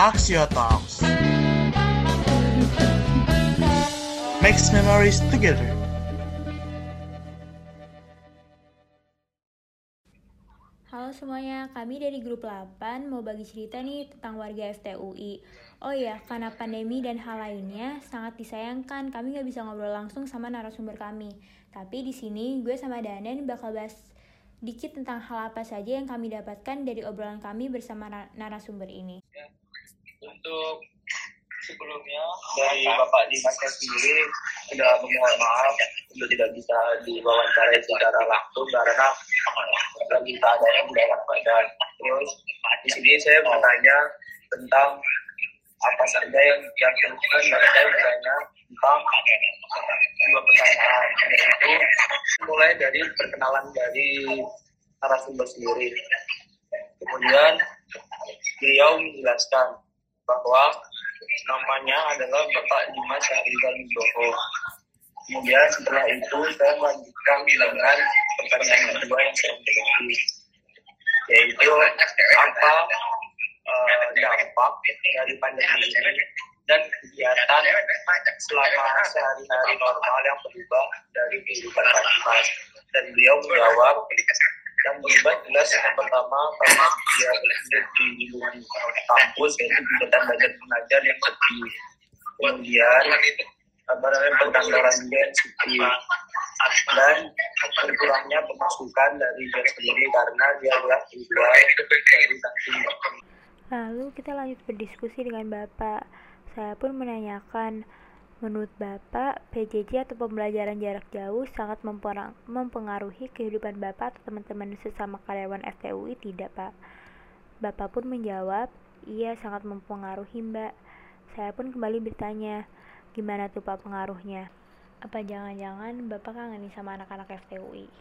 Axio Talks. Makes memories together. Halo semuanya, kami dari grup 8 mau bagi cerita nih tentang warga FTUI. Oh ya, karena pandemi dan hal lainnya sangat disayangkan kami nggak bisa ngobrol langsung sama narasumber kami. Tapi di sini gue sama Danen bakal bahas dikit tentang hal apa saja yang kami dapatkan dari obrolan kami bersama narasumber ini. Untuk sebelumnya dari Bapak Dimas sendiri sudah memohon maaf untuk tidak bisa diwawancara secara langsung karena lagi keadaannya tidak enak badan. Terus di sini saya bertanya tentang apa saja yang yang dilakukan dan saya bertanya tentang dua pertanyaan yaitu mulai dari perkenalan dari narasumber sendiri. Kemudian beliau menjelaskan bahwa namanya adalah Bapak Dimas Syahrizal Wibowo. Kemudian setelah itu saya melanjutkan dengan pertanyaan kedua yang saya miliki, yaitu apa uh, dampak dari pandemi ini dan kegiatan selama sehari-hari normal yang berubah dari kehidupan Pak Dimas. Dan beliau menjawab yang berubah jelas yang pertama karena dia di lingkungan kampus yaitu kegiatan belajar mengajar yang sepi. Kemudian apa namanya juga yang sepi. Dan berkurangnya pemasukan dari dia sendiri karena dia adalah dijual dari Lalu kita lanjut berdiskusi dengan Bapak. Saya pun menanyakan, Menurut Bapak, PJJ atau pembelajaran jarak jauh sangat mempengaruhi kehidupan Bapak atau teman-teman sesama karyawan FTUI tidak, Pak? Bapak pun menjawab, iya sangat mempengaruhi, Mbak. Saya pun kembali bertanya, gimana tuh Pak pengaruhnya? Apa jangan-jangan Bapak kangen sama anak-anak FTUI?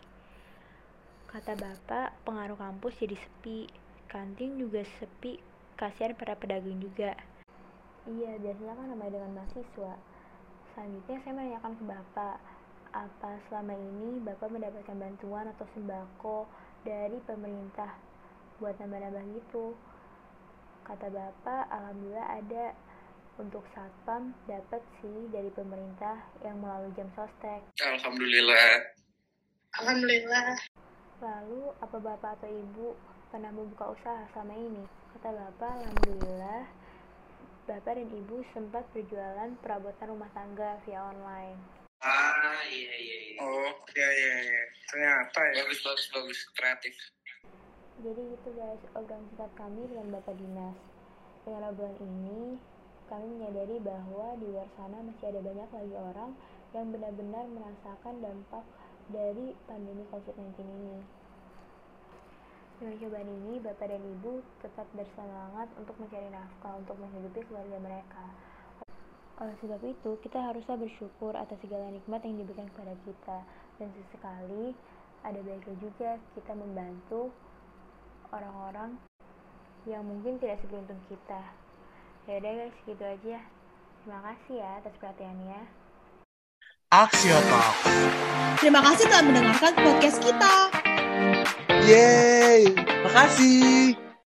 Kata Bapak, pengaruh kampus jadi sepi, kantin juga sepi, kasihan para pedagang juga. Iya, biasanya kan namanya dengan mahasiswa Selanjutnya saya menanyakan ke Bapak, apa selama ini Bapak mendapatkan bantuan atau sembako dari pemerintah buat nambah-nambah gitu? Kata Bapak, Alhamdulillah ada untuk satpam dapat sih dari pemerintah yang melalui jam sostek. Alhamdulillah. Alhamdulillah. Lalu, apa Bapak atau Ibu pernah membuka usaha selama ini? Kata Bapak, Alhamdulillah Bapak dan Ibu sempat berjualan perabotan rumah tangga via online. Ah, iya, iya, iya. Oh, iya, iya, iya. Ternyata ya. Bagus, bagus, bagus. Kreatif. Jadi itu guys, obrolan singkat kami dengan Bapak Dinas. Dengan obrolan ini, kami menyadari bahwa di luar sana masih ada banyak lagi orang yang benar-benar merasakan dampak dari pandemi COVID-19 ini. Dengan cobaan ini, Bapak dan Ibu tetap bersemangat untuk mencari nafkah untuk menghidupi keluarga mereka. Oleh sebab itu, kita haruslah bersyukur atas segala nikmat yang diberikan kepada kita. Dan sesekali, ada baiknya juga kita membantu orang-orang yang mungkin tidak seberuntung kita. Ya udah guys, gitu aja. Terima kasih ya atas perhatiannya. Axio Talk. Terima kasih telah mendengarkan podcast kita. Yeay, makasih.